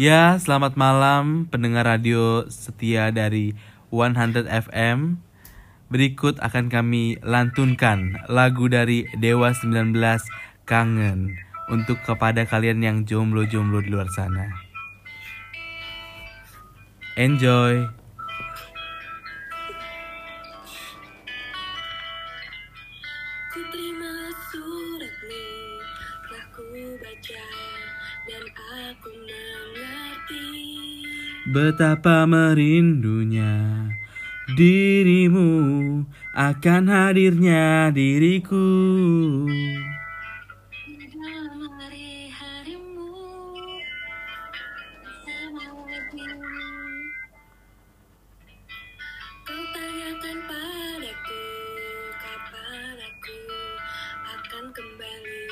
Ya, selamat malam pendengar radio setia dari 100 FM. Berikut akan kami lantunkan lagu dari Dewa 19 Kangen untuk kepada kalian yang jomblo-jomblo di luar sana. Enjoy. Betapa merindunya dirimu akan hadirnya diriku. Dalam. Kau tanyakan padaku kapan aku akan kembali.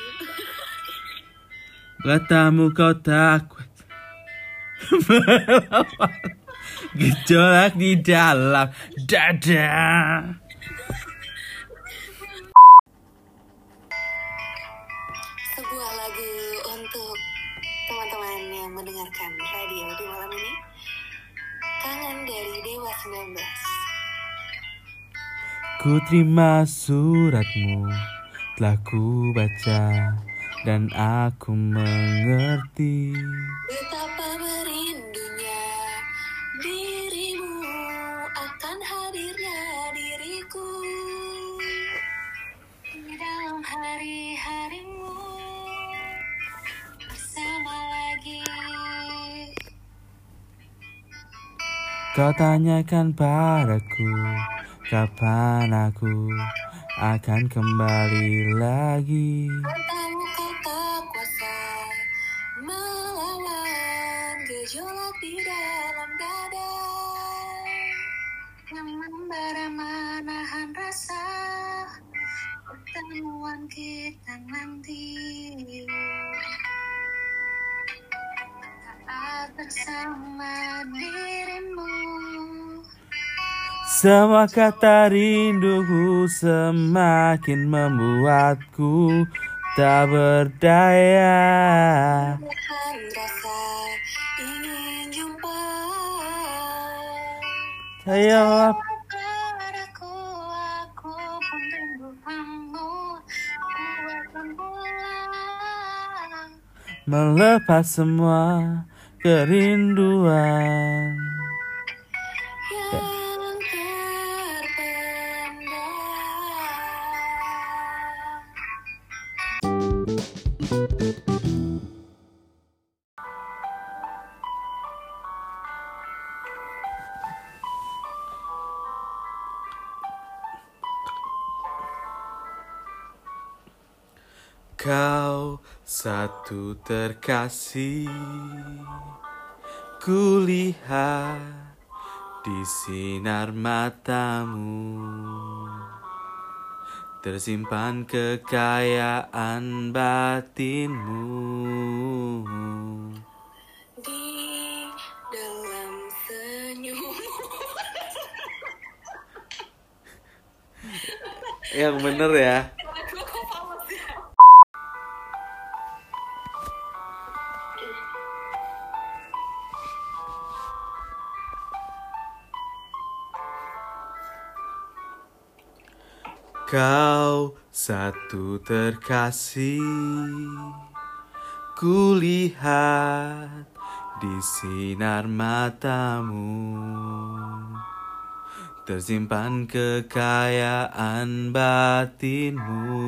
Katamu kau takut melawan gejolak di dalam dada. Sebuah lagu untuk teman-teman yang mendengarkan radio di malam ini. Kangen dari Dewa 19. Ku terima suratmu, telah ku baca dan aku mengerti. Kau tanyakan padaku kapan aku akan kembali lagi. Kau tak kuasa melawan gejolak di dalam dada yang membara menahan rasa pertemuan kita nanti bersama dirimu. Semua kata rinduku semakin membuatku tak berdaya. Rasa ingin jumpa. Ayo. Padaku, aku pun rindu kamu. Ku akan pulang melepas semua kerinduan. Kau satu terkasih. Kulihat di sinar matamu. Tersimpan kekayaan batinmu. Di dalam senyum Yang bener ya Kau satu terkasih Kulihat di sinar matamu. Tersimpan kekayaan batinmu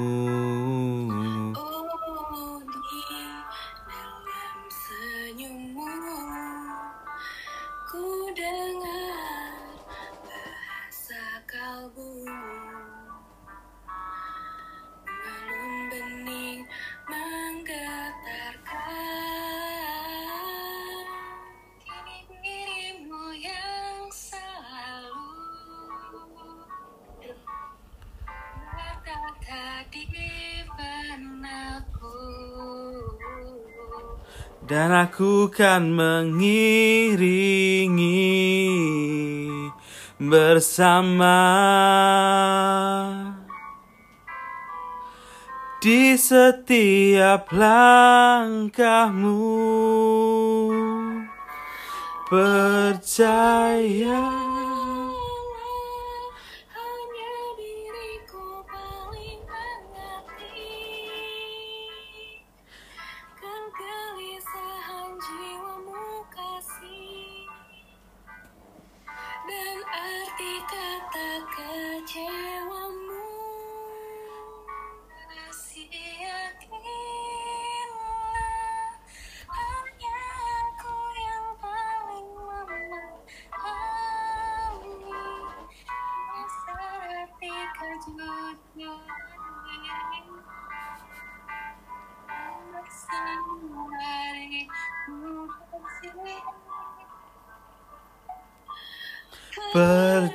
Dan aku kan mengiringi bersama. Di setiap langkahmu percaya care percayalah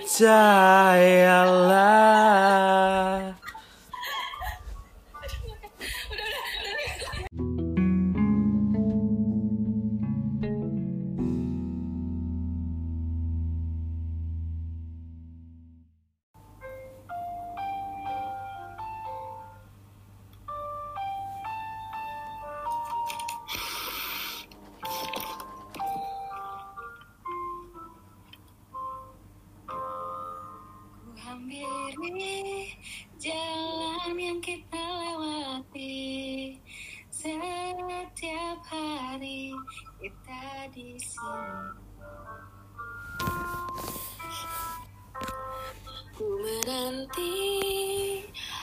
Ku menanti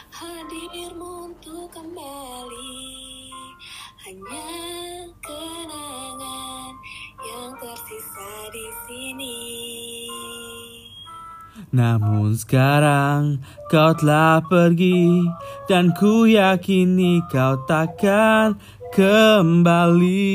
hadirmu untuk kembali hanya kenangan yang tersisa di sini. Namun sekarang kau telah pergi Dan ku yakini kau takkan kembali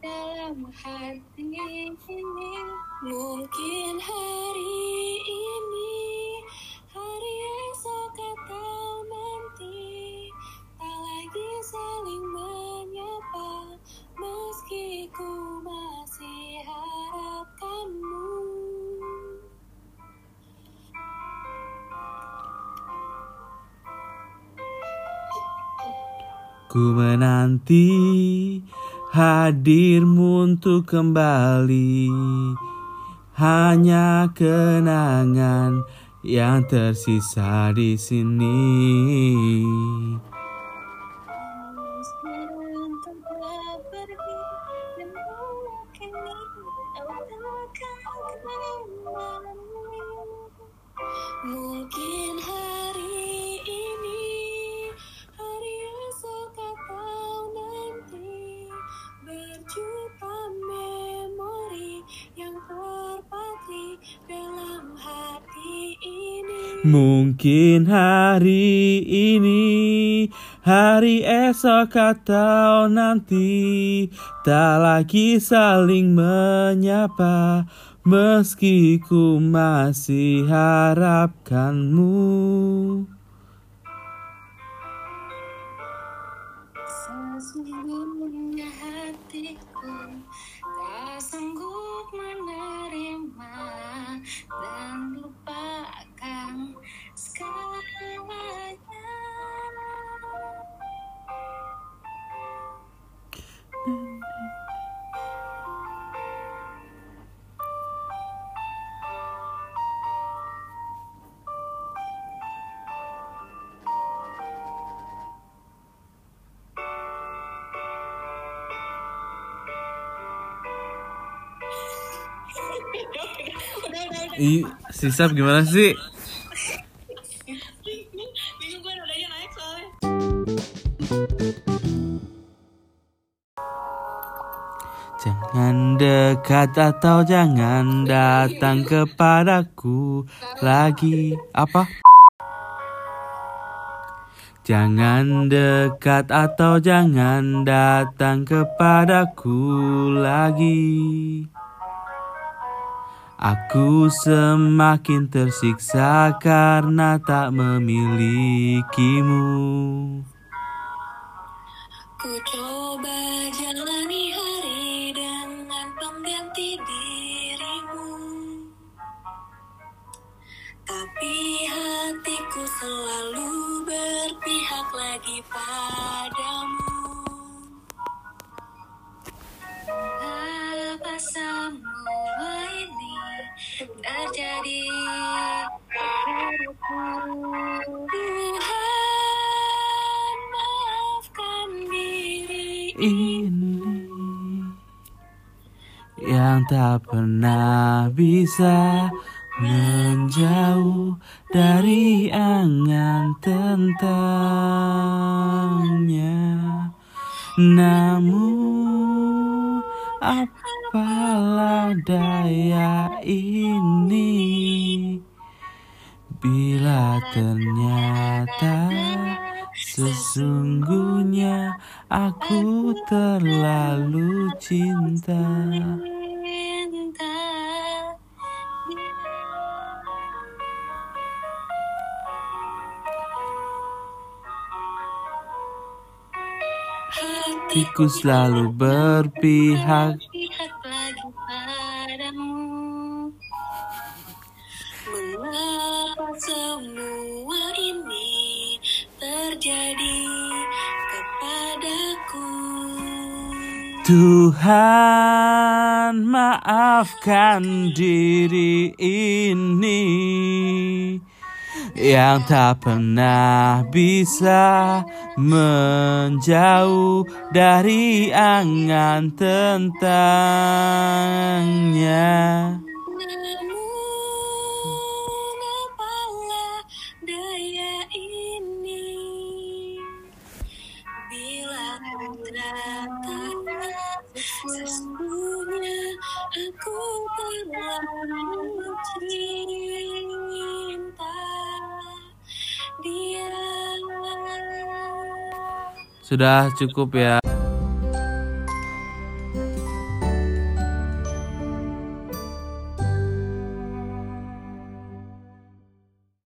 dalam hati. Ini Mungkin hari ini, hari esok atau nanti Tak lagi saling menyapa. Meski ku masih harapkanmu Ku menanti hadirmu untuk kembali. Hanya kenangan yang tersisa di sini. Sekarang Mungkin hari ini, hari esok atau nanti Tak lagi saling menyapa Meski ku masih harapkanmu Ih, sisap gimana sih? Bingung gue naik soalnya. Jangan dekat atau jangan datang kepadaku lagi. Apa? Jangan dekat atau jangan datang kepadaku lagi. Aku semakin tersiksa karena tak memilikimu. Ku coba jalani hari dengan pengganti dirimu Tapi hatiku selalu berpihak lagi padamu ini yang tak pernah bisa menjauh dari angan tentangnya. Namun apalah daya ini bila ternyata sesungguhnya aku terlalu cinta. Hatiku selalu berpihak padamu Mengapa semua Tuhan maafkan diri ini yang tak pernah bisa menjauh dari angan tentangnya. Sesungguhnya aku terlalu cinta dia Sudah cukup ya.